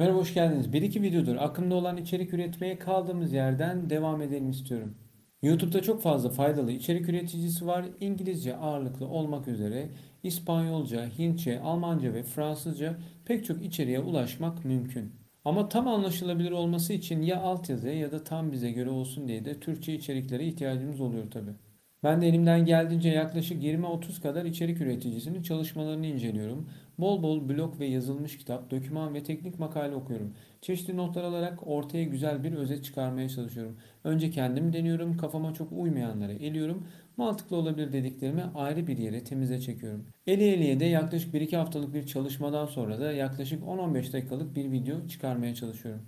Merhaba hoş geldiniz. Bir iki videodur aklımda olan içerik üretmeye kaldığımız yerden devam edelim istiyorum. YouTube'da çok fazla faydalı içerik üreticisi var. İngilizce ağırlıklı olmak üzere İspanyolca, Hintçe, Almanca ve Fransızca pek çok içeriğe ulaşmak mümkün. Ama tam anlaşılabilir olması için ya altyazıya ya da tam bize göre olsun diye de Türkçe içeriklere ihtiyacımız oluyor tabi. Ben de elimden geldiğince yaklaşık 20-30 kadar içerik üreticisinin çalışmalarını inceliyorum. Bol bol blog ve yazılmış kitap, doküman ve teknik makale okuyorum. Çeşitli notlar alarak ortaya güzel bir özet çıkarmaya çalışıyorum. Önce kendim deniyorum, kafama çok uymayanları eliyorum. Mantıklı olabilir dediklerimi ayrı bir yere temize çekiyorum. Eli eliye de yaklaşık 1-2 haftalık bir çalışmadan sonra da yaklaşık 10-15 dakikalık bir video çıkarmaya çalışıyorum.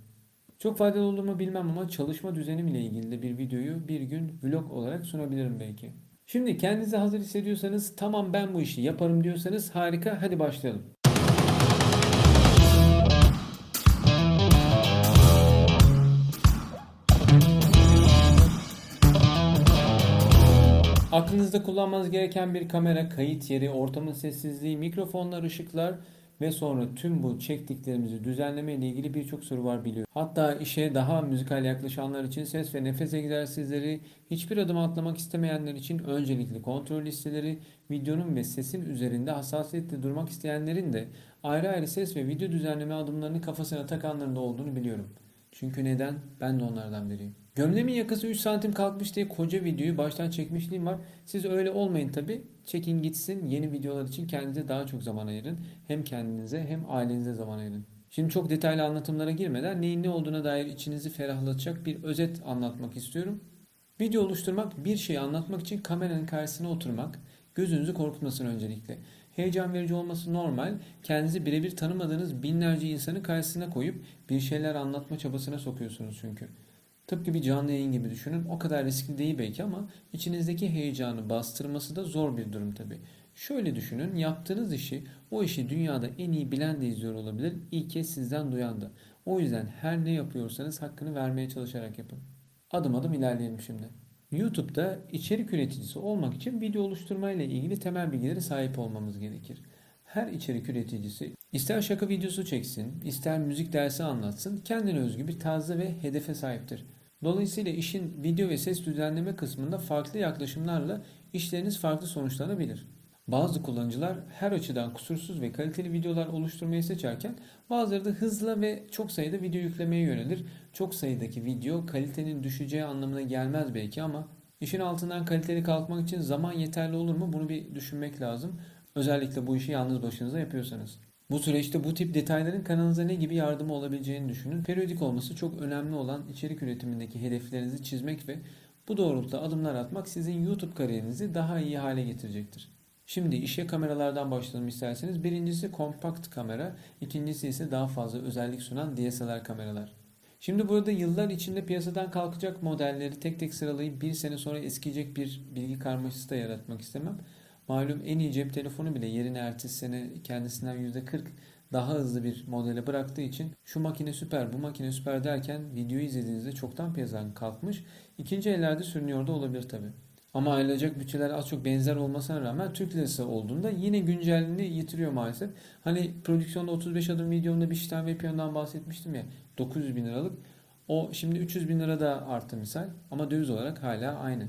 Çok faydalı olur mu bilmem ama çalışma düzenim ile ilgili de bir videoyu bir gün vlog olarak sunabilirim belki. Şimdi kendinizi hazır hissediyorsanız tamam ben bu işi yaparım diyorsanız harika hadi başlayalım. Aklınızda kullanmanız gereken bir kamera, kayıt yeri, ortamın sessizliği, mikrofonlar, ışıklar ve sonra tüm bu çektiklerimizi düzenleme ile ilgili birçok soru var biliyorum. Hatta işe daha müzikal yaklaşanlar için ses ve nefes egzersizleri, hiçbir adım atlamak istemeyenler için öncelikli kontrol listeleri, videonun ve sesin üzerinde hassasiyetle durmak isteyenlerin de ayrı ayrı ses ve video düzenleme adımlarını kafasına takanların da olduğunu biliyorum. Çünkü neden? Ben de onlardan biriyim. Gömleğimin yakası 3 santim kalkmış diye koca videoyu baştan çekmişliğim var. Siz öyle olmayın tabi. Çekin gitsin. Yeni videolar için kendinize daha çok zaman ayırın. Hem kendinize hem ailenize zaman ayırın. Şimdi çok detaylı anlatımlara girmeden neyin ne olduğuna dair içinizi ferahlatacak bir özet anlatmak istiyorum. Video oluşturmak bir şeyi anlatmak için kameranın karşısına oturmak, gözünüzü korkutmasın öncelikle. Heyecan verici olması normal. Kendinizi birebir tanımadığınız binlerce insanı karşısına koyup bir şeyler anlatma çabasına sokuyorsunuz çünkü. Tıpkı bir canlı yayın gibi düşünün. O kadar riskli değil belki ama içinizdeki heyecanı bastırması da zor bir durum tabii. Şöyle düşünün, yaptığınız işi, o işi dünyada en iyi bilen de izliyor olabilir. İlk kez sizden duyan da. O yüzden her ne yapıyorsanız hakkını vermeye çalışarak yapın. Adım adım ilerleyelim şimdi. YouTube'da içerik üreticisi olmak için video oluşturma ile ilgili temel bilgilere sahip olmamız gerekir. Her içerik üreticisi ister şaka videosu çeksin, ister müzik dersi anlatsın, kendine özgü bir tarzı ve hedefe sahiptir. Dolayısıyla işin video ve ses düzenleme kısmında farklı yaklaşımlarla işleriniz farklı sonuçlanabilir. Bazı kullanıcılar her açıdan kusursuz ve kaliteli videolar oluşturmayı seçerken bazıları da hızla ve çok sayıda video yüklemeye yönelir. Çok sayıdaki video kalitenin düşeceği anlamına gelmez belki ama işin altından kaliteli kalkmak için zaman yeterli olur mu bunu bir düşünmek lazım. Özellikle bu işi yalnız başınıza yapıyorsanız. Bu süreçte bu tip detayların kanalınıza ne gibi yardımı olabileceğini düşünün. Periyodik olması çok önemli olan içerik üretimindeki hedeflerinizi çizmek ve bu doğrultuda adımlar atmak sizin YouTube kariyerinizi daha iyi hale getirecektir. Şimdi işe kameralardan başlayalım isterseniz. Birincisi kompakt kamera, ikincisi ise daha fazla özellik sunan DSLR kameralar. Şimdi burada yıllar içinde piyasadan kalkacak modelleri tek tek sıralayıp bir sene sonra eskiyecek bir bilgi karmaşası da yaratmak istemem. Malum en iyi cep telefonu bile yerine ertesi sene kendisinden %40 daha hızlı bir modele bıraktığı için şu makine süper bu makine süper derken videoyu izlediğinizde çoktan piyasadan kalkmış. ikinci ellerde sürünüyor da olabilir tabi. Ama ayrılacak bütçeler az çok benzer olmasına rağmen Türk lirası olduğunda yine güncelliğini yitiriyor maalesef. Hani prodüksiyonda 35 adım videomda bir işten VPN'dan bahsetmiştim ya 900 bin liralık. O şimdi 300 bin lira da arttı misal ama döviz olarak hala aynı.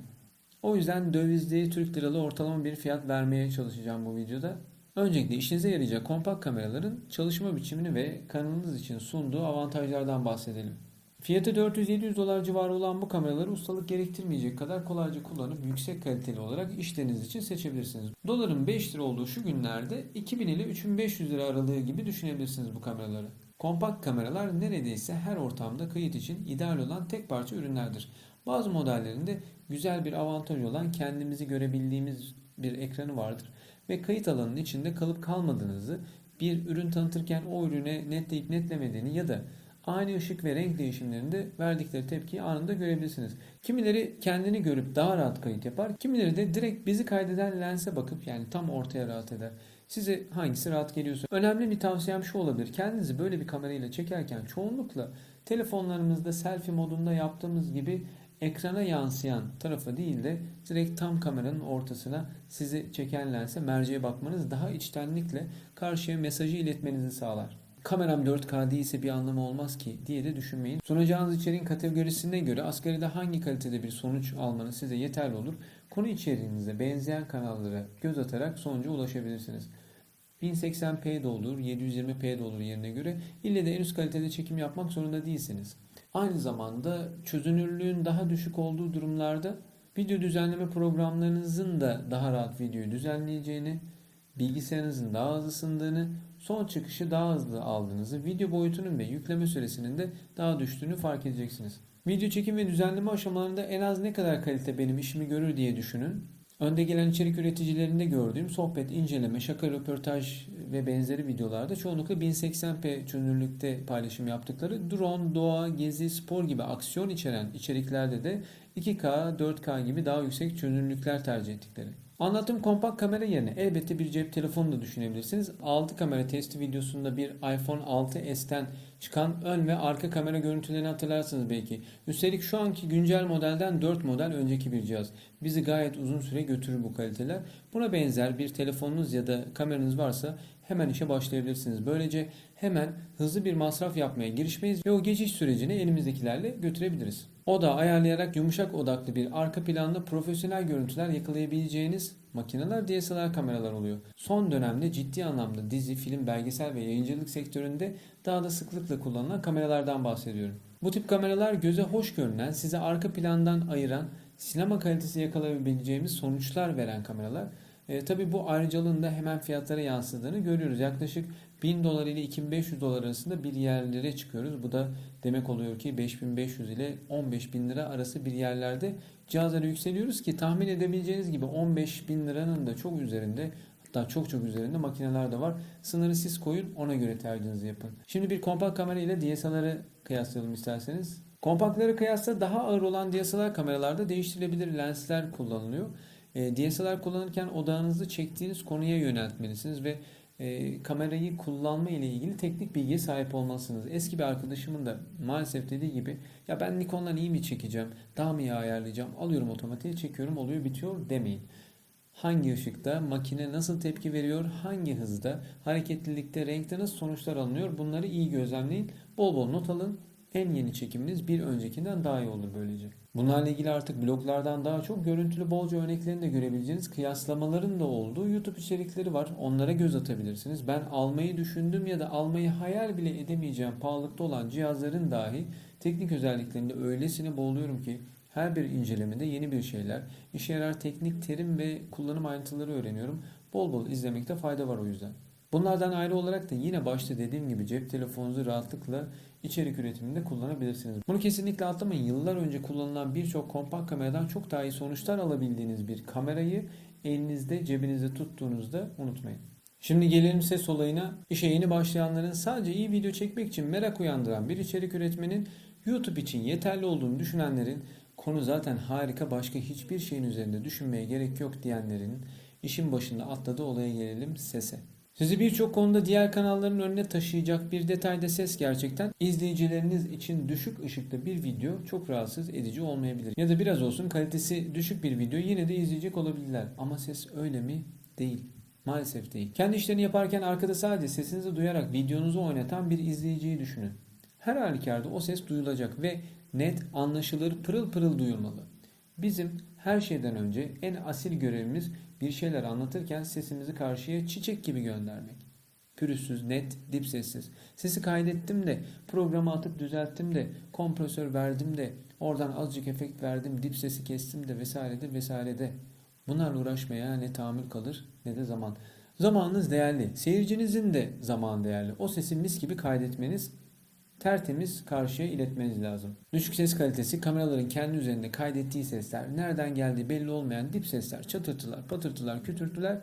O yüzden dövizli Türk liralı ortalama bir fiyat vermeye çalışacağım bu videoda. Öncelikle işinize yarayacak kompakt kameraların çalışma biçimini ve kanalınız için sunduğu avantajlardan bahsedelim. Fiyatı 400-700 dolar civarı olan bu kameraları ustalık gerektirmeyecek kadar kolayca kullanıp yüksek kaliteli olarak işleriniz için seçebilirsiniz. Doların 5 lira olduğu şu günlerde 2000 ile 3500 lira aralığı gibi düşünebilirsiniz bu kameraları. Kompakt kameralar neredeyse her ortamda kayıt için ideal olan tek parça ürünlerdir. Bazı modellerinde güzel bir avantaj olan kendimizi görebildiğimiz bir ekranı vardır ve kayıt alanının içinde kalıp kalmadığınızı, bir ürün tanıtırken o ürüne netleyip netlemediğini ya da ani ışık ve renk değişimlerinde verdikleri tepkiyi anında görebilirsiniz. Kimileri kendini görüp daha rahat kayıt yapar, kimileri de direkt bizi kaydeden lense bakıp yani tam ortaya rahat eder. Size hangisi rahat geliyorsa. Önemli bir tavsiyem şu olabilir. Kendinizi böyle bir kamerayla çekerken çoğunlukla telefonlarımızda selfie modunda yaptığımız gibi ekrana yansıyan tarafa değil de direkt tam kameranın ortasına sizi çeken lense merceğe bakmanız daha içtenlikle karşıya mesajı iletmenizi sağlar. kameram 4K değilse bir anlamı olmaz ki diye de düşünmeyin. Sunacağınız içeriğin kategorisine göre asgaride hangi kalitede bir sonuç almanız size yeterli olur. Konu içeriğinize benzeyen kanallara göz atarak sonuca ulaşabilirsiniz. 1080p de olur, 720p de olur yerine göre. İlle de en üst kalitede çekim yapmak zorunda değilsiniz. Aynı zamanda çözünürlüğün daha düşük olduğu durumlarda video düzenleme programlarınızın da daha rahat videoyu düzenleyeceğini, bilgisayarınızın daha hızlı ısındığını, son çıkışı daha hızlı aldığınızı, video boyutunun ve yükleme süresinin de daha düştüğünü fark edeceksiniz. Video çekim ve düzenleme aşamalarında en az ne kadar kalite benim işimi görür diye düşünün. Önde gelen içerik üreticilerinde gördüğüm sohbet, inceleme, şaka, röportaj ve benzeri videolarda çoğunlukla 1080p çözünürlükte paylaşım yaptıkları drone, doğa, gezi, spor gibi aksiyon içeren içeriklerde de 2K, 4K gibi daha yüksek çözünürlükler tercih ettikleri. Anlattığım kompakt kamera yerine elbette bir cep telefonu da düşünebilirsiniz. 6 kamera testi videosunda bir iPhone 6s'ten çıkan ön ve arka kamera görüntülerini hatırlarsınız belki. Üstelik şu anki güncel modelden 4 model önceki bir cihaz. Bizi gayet uzun süre götürür bu kaliteler. Buna benzer bir telefonunuz ya da kameranız varsa hemen işe başlayabilirsiniz. Böylece hemen hızlı bir masraf yapmaya girişmeyiz ve o geçiş sürecini elimizdekilerle götürebiliriz. O da ayarlayarak yumuşak odaklı bir arka planda profesyonel görüntüler yakalayabileceğiniz makineler DSLR kameralar oluyor. Son dönemde ciddi anlamda dizi, film, belgesel ve yayıncılık sektöründe daha da sıklıkla kullanılan kameralardan bahsediyorum. Bu tip kameralar göze hoş görünen, size arka plandan ayıran, sinema kalitesi yakalayabileceğimiz sonuçlar veren kameralar. E, tabii bu ayrıcalığın da hemen fiyatlara yansıdığını görüyoruz. Yaklaşık 1000 dolar ile 2500 dolar arasında bir yerlere çıkıyoruz. Bu da demek oluyor ki 5500 ile 15000 lira arası bir yerlerde cihazlara yükseliyoruz ki tahmin edebileceğiniz gibi 15 bin liranın da çok üzerinde hatta çok çok üzerinde makineler de var. Sınırı siz koyun ona göre tercihinizi yapın. Şimdi bir kompakt kamera ile DSLR'ı kıyaslayalım isterseniz. Kompaktlara kıyasla daha ağır olan DSLR kameralarda değiştirilebilir lensler kullanılıyor. E, DSLR kullanırken odağınızı çektiğiniz konuya yöneltmelisiniz ve e, kamerayı kullanma ile ilgili teknik bilgiye sahip olmalısınız. Eski bir arkadaşımın da maalesef dediği gibi ya ben Nikon'dan iyi mi çekeceğim, daha mı iyi ayarlayacağım, alıyorum otomatiğe çekiyorum oluyor bitiyor demeyin. Hangi ışıkta, makine nasıl tepki veriyor, hangi hızda, hareketlilikte, renkte nasıl sonuçlar alınıyor bunları iyi gözlemleyin. Bol bol not alın. En yeni çekiminiz bir öncekinden daha iyi olur böylece. Bunlarla ilgili artık bloglardan daha çok görüntülü bolca örneklerini de görebileceğiniz kıyaslamaların da olduğu YouTube içerikleri var. Onlara göz atabilirsiniz. Ben almayı düşündüm ya da almayı hayal bile edemeyeceğim pahalılıkta olan cihazların dahi teknik özelliklerinde öylesine boğuluyorum ki her bir incelemede yeni bir şeyler, işe yarar teknik terim ve kullanım ayrıntıları öğreniyorum. Bol bol izlemekte fayda var o yüzden. Bunlardan ayrı olarak da yine başta dediğim gibi cep telefonunuzu rahatlıkla içerik üretiminde kullanabilirsiniz. Bunu kesinlikle atlamayın. Yıllar önce kullanılan birçok kompakt kameradan çok daha iyi sonuçlar alabildiğiniz bir kamerayı elinizde cebinizde tuttuğunuzda unutmayın. Şimdi gelelim ses olayına. İşe yeni başlayanların sadece iyi video çekmek için merak uyandıran bir içerik üretmenin YouTube için yeterli olduğunu düşünenlerin konu zaten harika başka hiçbir şeyin üzerinde düşünmeye gerek yok diyenlerin işin başında atladığı olaya gelelim sese. Sizi birçok konuda diğer kanalların önüne taşıyacak bir detayda ses gerçekten izleyicileriniz için düşük ışıkta bir video çok rahatsız edici olmayabilir. Ya da biraz olsun kalitesi düşük bir video yine de izleyecek olabilirler. Ama ses öyle mi? Değil. Maalesef değil. Kendi işlerini yaparken arkada sadece sesinizi duyarak videonuzu oynatan bir izleyiciyi düşünün. Her halükarda o ses duyulacak ve net, anlaşılır, pırıl pırıl duyulmalı. Bizim her şeyden önce en asil görevimiz bir şeyler anlatırken sesimizi karşıya çiçek gibi göndermek. Pürüzsüz, net, dip sessiz. Sesi kaydettim de, programı atıp düzelttim de, kompresör verdim de, oradan azıcık efekt verdim, dip sesi kestim de vesaire de vesaire de. Bunlarla uğraşmaya ne tahammül kalır ne de zaman. Zamanınız değerli. Seyircinizin de zaman değerli. O sesi mis gibi kaydetmeniz tertemiz karşıya iletmeniz lazım. Düşük ses kalitesi kameraların kendi üzerinde kaydettiği sesler, nereden geldiği belli olmayan dip sesler, çatırtılar, patırtılar, kütürtüler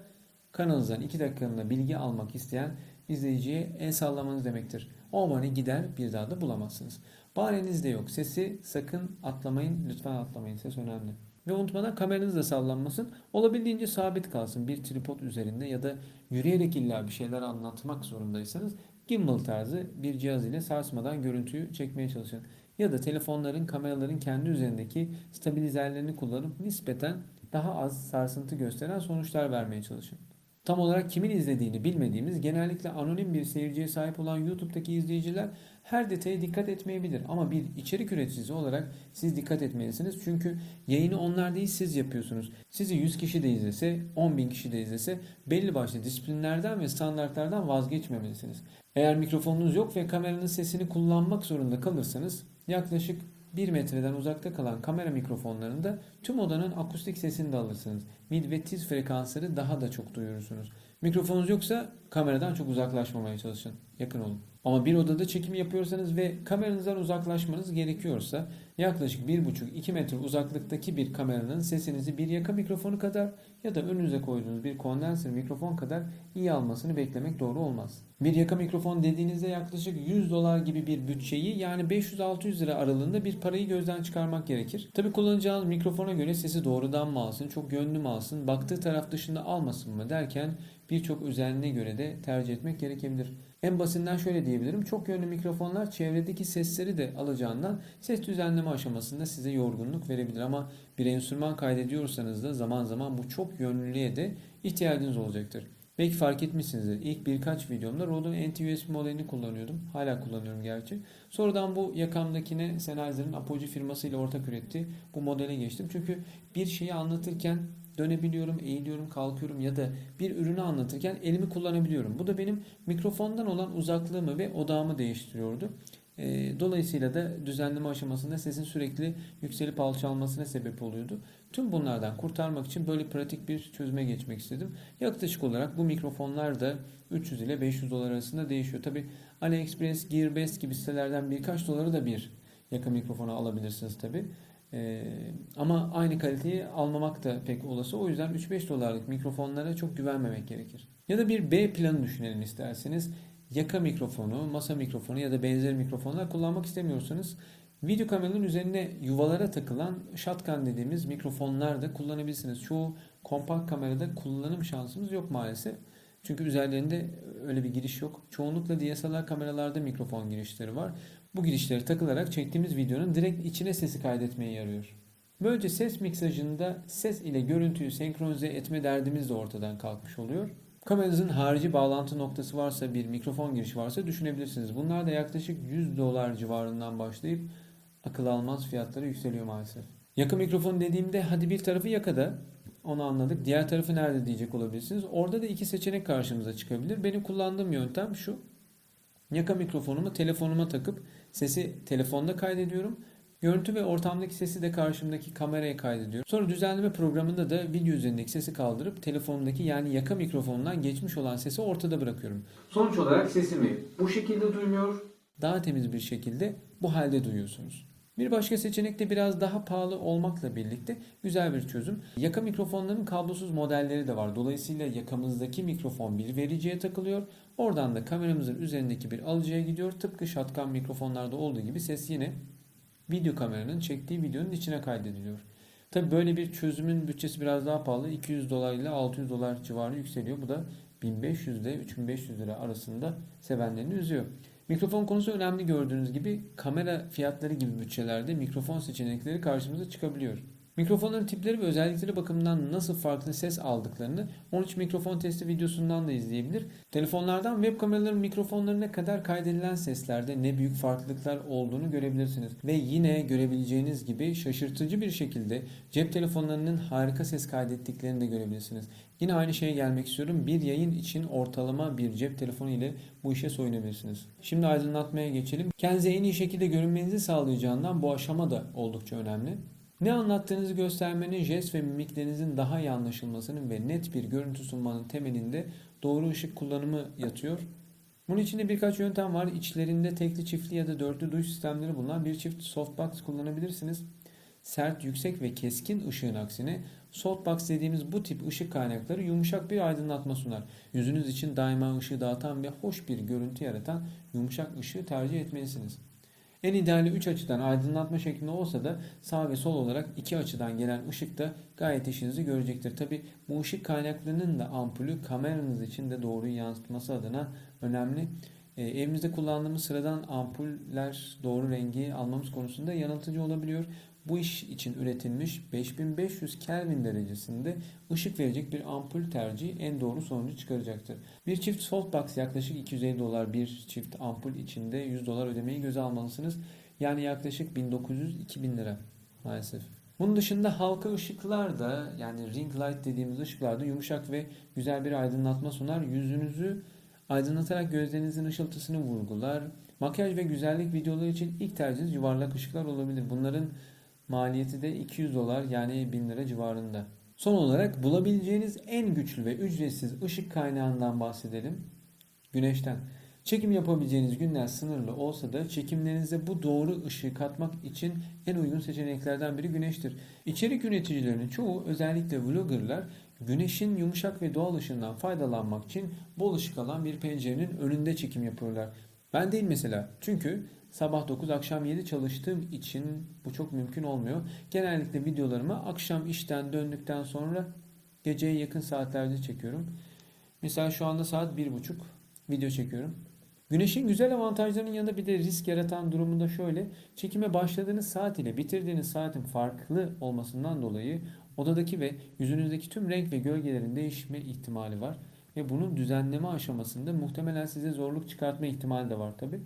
kanalınızdan 2 dakikalığına bilgi almak isteyen izleyiciye el sallamanız demektir. O mani gider bir daha da bulamazsınız. Bahaneniz de yok. Sesi sakın atlamayın. Lütfen atlamayın. Ses önemli. Ve unutmadan kameranız da sallanmasın. Olabildiğince sabit kalsın bir tripod üzerinde ya da yürüyerek illa bir şeyler anlatmak zorundaysanız gimbal tarzı bir cihaz ile sarsmadan görüntüyü çekmeye çalışın. Ya da telefonların, kameraların kendi üzerindeki stabilizerlerini kullanıp nispeten daha az sarsıntı gösteren sonuçlar vermeye çalışın. Tam olarak kimin izlediğini bilmediğimiz genellikle anonim bir seyirciye sahip olan YouTube'daki izleyiciler her detaya dikkat etmeyebilir. Ama bir içerik üreticisi olarak siz dikkat etmelisiniz. Çünkü yayını onlar değil siz yapıyorsunuz. Sizi 100 kişi de izlese, 10 bin kişi de izlese belli başlı disiplinlerden ve standartlardan vazgeçmemelisiniz. Eğer mikrofonunuz yok ve kameranın sesini kullanmak zorunda kalırsanız yaklaşık 1 metreden uzakta kalan kamera mikrofonlarında tüm odanın akustik sesini de alırsınız. Mid ve tiz frekansları daha da çok duyurursunuz. Mikrofonunuz yoksa kameradan çok uzaklaşmamaya çalışın. Yakın olun. Ama bir odada çekim yapıyorsanız ve kameranızdan uzaklaşmanız gerekiyorsa yaklaşık 1,5-2 metre uzaklıktaki bir kameranın sesinizi bir yaka mikrofonu kadar ya da önünüze koyduğunuz bir kondenser mikrofon kadar iyi almasını beklemek doğru olmaz. Bir yaka mikrofon dediğinizde yaklaşık 100 dolar gibi bir bütçeyi yani 500-600 lira aralığında bir parayı gözden çıkarmak gerekir. Tabi kullanacağınız mikrofona göre sesi doğrudan mı alsın, çok yönlü mü alsın, baktığı taraf dışında almasın mı derken birçok özelliğine göre de tercih etmek gerekebilir. En basitinden şöyle diyebilirim. Çok yönlü mikrofonlar çevredeki sesleri de alacağından ses düzenleme aşamasında size yorgunluk verebilir. Ama bir enstrüman kaydediyorsanız da zaman zaman bu çok yönlülüğe de ihtiyacınız olacaktır. Belki fark etmişsinizdir. İlk birkaç videomda Rode'un NT-USB modelini kullanıyordum. Hala kullanıyorum gerçi. Sonradan bu yakamdakine Sennheiser'ın Apogee firmasıyla ortak ürettiği bu modele geçtim. Çünkü bir şeyi anlatırken dönebiliyorum, eğiliyorum, kalkıyorum ya da bir ürünü anlatırken elimi kullanabiliyorum. Bu da benim mikrofondan olan uzaklığımı ve odağımı değiştiriyordu. E, dolayısıyla da düzenleme aşamasında sesin sürekli yükselip alçalmasına sebep oluyordu. Tüm bunlardan kurtarmak için böyle pratik bir çözüme geçmek istedim. Yaklaşık olarak bu mikrofonlar da 300 ile 500 dolar arasında değişiyor. Tabi AliExpress, Gearbest gibi sitelerden birkaç doları da bir yaka mikrofonu alabilirsiniz tabi. Ee, ama aynı kaliteyi almamak da pek olası. O yüzden 3-5 dolarlık mikrofonlara çok güvenmemek gerekir. Ya da bir B planı düşünelim isterseniz. Yaka mikrofonu, masa mikrofonu ya da benzer mikrofonlar kullanmak istemiyorsanız video kameranın üzerine yuvalara takılan shotgun dediğimiz mikrofonlar da kullanabilirsiniz. Çoğu kompakt kamerada kullanım şansımız yok maalesef. Çünkü üzerlerinde öyle bir giriş yok. Çoğunlukla DSLR kameralarda mikrofon girişleri var. Bu girişleri takılarak çektiğimiz videonun direkt içine sesi kaydetmeye yarıyor. Böylece ses miksajında ses ile görüntüyü senkronize etme derdimiz de ortadan kalkmış oluyor. Kameranızın harici bağlantı noktası varsa, bir mikrofon girişi varsa düşünebilirsiniz. Bunlar da yaklaşık 100 dolar civarından başlayıp akıl almaz fiyatları yükseliyor maalesef. Yaka mikrofon dediğimde hadi bir tarafı yakada, onu anladık. Diğer tarafı nerede diyecek olabilirsiniz. Orada da iki seçenek karşımıza çıkabilir. Benim kullandığım yöntem şu. Yaka mikrofonumu telefonuma takıp sesi telefonda kaydediyorum. Görüntü ve ortamdaki sesi de karşımdaki kameraya kaydediyorum. Sonra düzenleme programında da video üzerindeki sesi kaldırıp telefonumdaki yani yaka mikrofonundan geçmiş olan sesi ortada bırakıyorum. Sonuç olarak sesimi bu şekilde duymuyor. Daha temiz bir şekilde bu halde duyuyorsunuz. Bir başka seçenek de biraz daha pahalı olmakla birlikte güzel bir çözüm. Yaka mikrofonların kablosuz modelleri de var. Dolayısıyla yakamızdaki mikrofon bir vericiye takılıyor. Oradan da kameramızın üzerindeki bir alıcıya gidiyor. Tıpkı shotgun mikrofonlarda olduğu gibi ses yine video kameranın çektiği videonun içine kaydediliyor. Tabi böyle bir çözümün bütçesi biraz daha pahalı. 200 dolar ile 600 dolar civarı yükseliyor. Bu da 1500 ile 3500 lira arasında sevenlerini üzüyor. Mikrofon konusu önemli gördüğünüz gibi kamera fiyatları gibi bütçelerde mikrofon seçenekleri karşımıza çıkabiliyor. Mikrofonların tipleri ve özellikleri bakımından nasıl farklı ses aldıklarını 13 mikrofon testi videosundan da izleyebilir. Telefonlardan web kameraların mikrofonlarına kadar kaydedilen seslerde ne büyük farklılıklar olduğunu görebilirsiniz. Ve yine görebileceğiniz gibi şaşırtıcı bir şekilde cep telefonlarının harika ses kaydettiklerini de görebilirsiniz. Yine aynı şeye gelmek istiyorum. Bir yayın için ortalama bir cep telefonu ile bu işe soyunabilirsiniz. Şimdi aydınlatmaya geçelim. Kendinize en iyi şekilde görünmenizi sağlayacağından bu aşama da oldukça önemli. Ne anlattığınızı göstermenin, jest ve mimiklerinizin daha iyi anlaşılmasının ve net bir görüntü sunmanın temelinde doğru ışık kullanımı yatıyor. Bunun içinde birkaç yöntem var. İçlerinde tekli, çiftli ya da dörtlü duş sistemleri bulunan bir çift softbox kullanabilirsiniz. Sert, yüksek ve keskin ışığın aksine softbox dediğimiz bu tip ışık kaynakları yumuşak bir aydınlatma sunar. Yüzünüz için daima ışığı dağıtan ve hoş bir görüntü yaratan yumuşak ışığı tercih etmelisiniz. En ideali 3 açıdan aydınlatma şeklinde olsa da sağ ve sol olarak iki açıdan gelen ışık da gayet işinizi görecektir. Tabi bu ışık kaynaklarının da ampulü kameranız için de doğru yansıtması adına önemli. E, evimizde kullandığımız sıradan ampuller doğru rengi almamız konusunda yanıltıcı olabiliyor. Bu iş için üretilmiş 5500 Kelvin derecesinde ışık verecek bir ampul tercihi en doğru sonucu çıkaracaktır. Bir çift softbox yaklaşık 250 dolar bir çift ampul içinde 100 dolar ödemeyi göze almalısınız. Yani yaklaşık 1900-2000 lira maalesef. Bunun dışında halka ışıklar da yani ring light dediğimiz ışıklar da yumuşak ve güzel bir aydınlatma sunar. Yüzünüzü aydınlatarak gözlerinizin ışıltısını vurgular. Makyaj ve güzellik videoları için ilk tercihiniz yuvarlak ışıklar olabilir. Bunların maliyeti de 200 dolar yani 1000 lira civarında. Son olarak bulabileceğiniz en güçlü ve ücretsiz ışık kaynağından bahsedelim. Güneşten. Çekim yapabileceğiniz günler sınırlı olsa da çekimlerinize bu doğru ışığı katmak için en uygun seçeneklerden biri güneştir. İçerik üreticilerinin çoğu özellikle vloggerlar güneşin yumuşak ve doğal ışığından faydalanmak için bol ışık alan bir pencerenin önünde çekim yapıyorlar. Ben değil mesela. Çünkü sabah 9 akşam 7 çalıştığım için bu çok mümkün olmuyor. Genellikle videolarımı akşam işten döndükten sonra geceye yakın saatlerde çekiyorum. Mesela şu anda saat 1.30 video çekiyorum. Güneşin güzel avantajlarının yanında bir de risk yaratan durumunda şöyle. Çekime başladığınız saat ile bitirdiğiniz saatin farklı olmasından dolayı odadaki ve yüzünüzdeki tüm renk ve gölgelerin değişme ihtimali var. Ve bunun düzenleme aşamasında muhtemelen size zorluk çıkartma ihtimali de var tabi.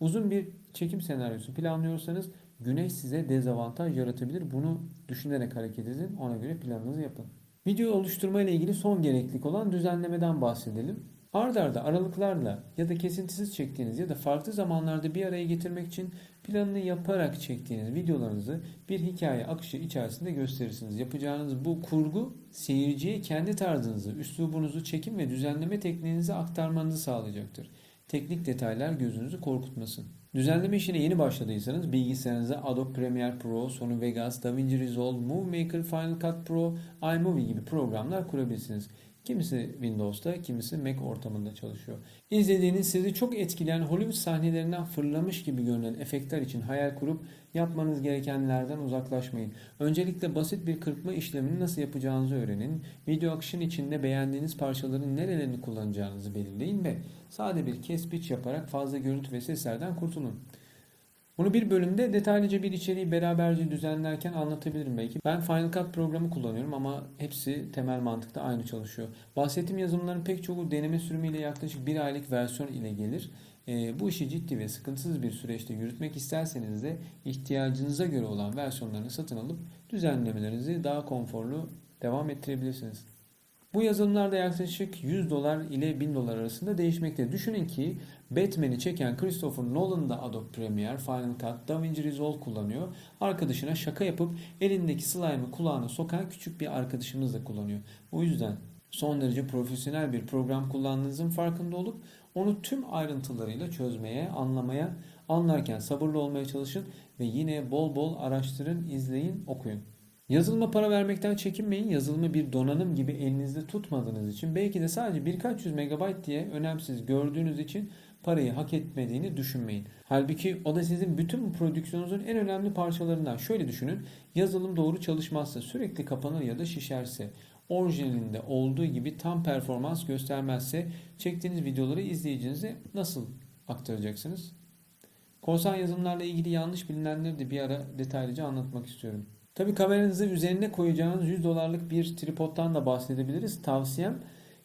Uzun bir çekim senaryosu planlıyorsanız güneş size dezavantaj yaratabilir. Bunu düşünerek hareket edin. Ona göre planınızı yapın. Video oluşturma ile ilgili son gereklilik olan düzenlemeden bahsedelim. Ard arda aralıklarla ya da kesintisiz çektiğiniz ya da farklı zamanlarda bir araya getirmek için planını yaparak çektiğiniz videolarınızı bir hikaye akışı içerisinde gösterirsiniz. Yapacağınız bu kurgu seyirciye kendi tarzınızı, üslubunuzu, çekim ve düzenleme tekniğinizi aktarmanızı sağlayacaktır. Teknik detaylar gözünüzü korkutmasın. Düzenleme işine yeni başladıysanız bilgisayarınıza Adobe Premiere Pro, Sony Vegas, DaVinci Resolve, Movie Maker, Final Cut Pro, iMovie gibi programlar kurabilirsiniz. Kimisi Windows'ta, kimisi Mac ortamında çalışıyor. İzlediğiniz sizi çok etkileyen Hollywood sahnelerinden fırlamış gibi görünen efektler için hayal kurup yapmanız gerekenlerden uzaklaşmayın. Öncelikle basit bir kırpma işlemini nasıl yapacağınızı öğrenin. Video akışın içinde beğendiğiniz parçaların nerelerini kullanacağınızı belirleyin ve sade bir kes yaparak fazla görüntü ve seslerden kurtulun. Bunu bir bölümde detaylıca bir içeriği beraberce düzenlerken anlatabilirim belki. Ben Final Cut programı kullanıyorum ama hepsi temel mantıkta aynı çalışıyor. Bahsettiğim yazılımların pek çoğu deneme sürümüyle yaklaşık bir aylık versiyon ile gelir. E, bu işi ciddi ve sıkıntısız bir süreçte yürütmek isterseniz de ihtiyacınıza göre olan versiyonlarını satın alıp düzenlemelerinizi daha konforlu devam ettirebilirsiniz. Bu yazılımlarda yaklaşık 100 dolar ile 1000 dolar arasında değişmekte. Düşünün ki Batman'i çeken Christopher Nolan da Adobe Premiere, Final Cut, DaVinci Resolve kullanıyor. Arkadaşına şaka yapıp elindeki slime'ı kulağına sokan küçük bir arkadaşımız da kullanıyor. O yüzden son derece profesyonel bir program kullandığınızın farkında olup onu tüm ayrıntılarıyla çözmeye, anlamaya, anlarken sabırlı olmaya çalışın ve yine bol bol araştırın, izleyin, okuyun. Yazılıma para vermekten çekinmeyin. Yazılımı bir donanım gibi elinizde tutmadığınız için belki de sadece birkaç yüz megabayt diye önemsiz gördüğünüz için parayı hak etmediğini düşünmeyin. Halbuki o da sizin bütün bu prodüksiyonunuzun en önemli parçalarından. Şöyle düşünün. Yazılım doğru çalışmazsa, sürekli kapanır ya da şişerse, orijinalinde olduğu gibi tam performans göstermezse çektiğiniz videoları izleyicinize nasıl aktaracaksınız? Korsan yazılımlarla ilgili yanlış bilinenleri de bir ara detaylıca anlatmak istiyorum. Tabii kameranızı üzerine koyacağınız 100 dolarlık bir tripodtan da bahsedebiliriz. Tavsiyem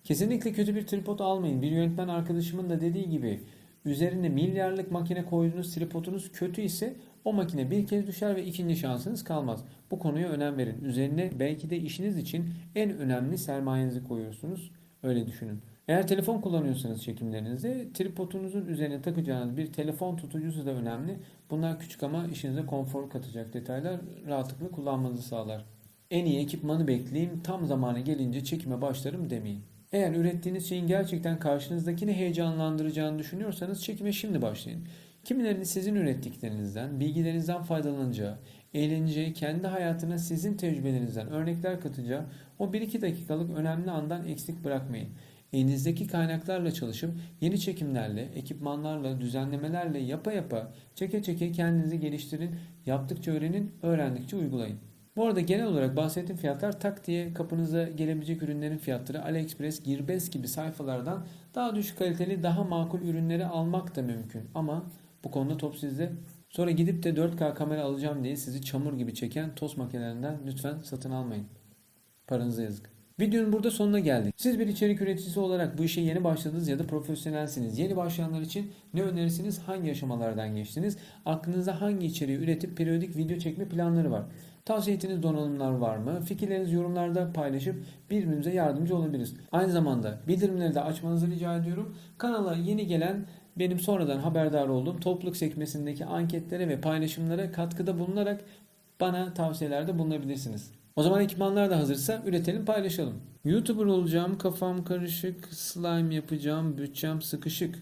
kesinlikle kötü bir tripod almayın. Bir yönetmen arkadaşımın da dediği gibi üzerine milyarlık makine koyduğunuz tripodunuz kötü ise o makine bir kez düşer ve ikinci şansınız kalmaz. Bu konuya önem verin. Üzerine belki de işiniz için en önemli sermayenizi koyuyorsunuz. Öyle düşünün. Eğer telefon kullanıyorsanız çekimlerinizde tripodunuzun üzerine takacağınız bir telefon tutucusu da önemli. Bunlar küçük ama işinize konfor katacak detaylar rahatlıkla kullanmanızı sağlar. En iyi ekipmanı bekleyeyim, tam zamanı gelince çekime başlarım demeyin. Eğer ürettiğiniz şeyin gerçekten karşınızdakini heyecanlandıracağını düşünüyorsanız çekime şimdi başlayın. Kimilerinin sizin ürettiklerinizden, bilgilerinizden faydalanacağı, eğleneceği, kendi hayatına sizin tecrübelerinizden örnekler katacağı o 1-2 dakikalık önemli andan eksik bırakmayın. Elinizdeki kaynaklarla çalışıp yeni çekimlerle, ekipmanlarla, düzenlemelerle yapa yapa çeke çeke kendinizi geliştirin, yaptıkça öğrenin, öğrendikçe uygulayın. Bu arada genel olarak bahsettiğim fiyatlar tak diye kapınıza gelebilecek ürünlerin fiyatları AliExpress, Gearbest gibi sayfalardan daha düşük kaliteli, daha makul ürünleri almak da mümkün. Ama bu konuda top sizde. Sonra gidip de 4K kamera alacağım diye sizi çamur gibi çeken tost makinelerinden lütfen satın almayın. Paranıza yazık. Videonun burada sonuna geldik. Siz bir içerik üreticisi olarak bu işe yeni başladınız ya da profesyonelsiniz. Yeni başlayanlar için ne önerirsiniz? Hangi aşamalardan geçtiniz? Aklınızda hangi içeriği üretip periyodik video çekme planları var? Tavsiye ettiğiniz donanımlar var mı? Fikirlerinizi yorumlarda paylaşıp birbirimize yardımcı olabiliriz. Aynı zamanda bildirimleri de açmanızı rica ediyorum. Kanala yeni gelen benim sonradan haberdar olduğum topluluk sekmesindeki anketlere ve paylaşımlara katkıda bulunarak bana tavsiyelerde bulunabilirsiniz. O zaman ekipmanlar da hazırsa üretelim paylaşalım. YouTuber olacağım, kafam karışık, slime yapacağım, bütçem sıkışık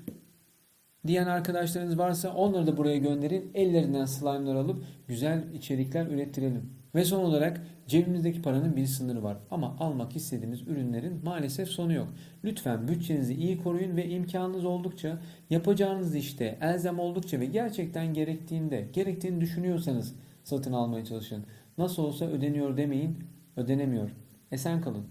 diyen arkadaşlarınız varsa onları da buraya gönderin. Ellerinden slime'lar alıp güzel içerikler ürettirelim. Ve son olarak cebimizdeki paranın bir sınırı var. Ama almak istediğimiz ürünlerin maalesef sonu yok. Lütfen bütçenizi iyi koruyun ve imkanınız oldukça yapacağınız işte elzem oldukça ve gerçekten gerektiğinde, gerektiğini düşünüyorsanız satın almaya çalışın. Nasıl olsa ödeniyor demeyin, ödenemiyor. Esen kalın.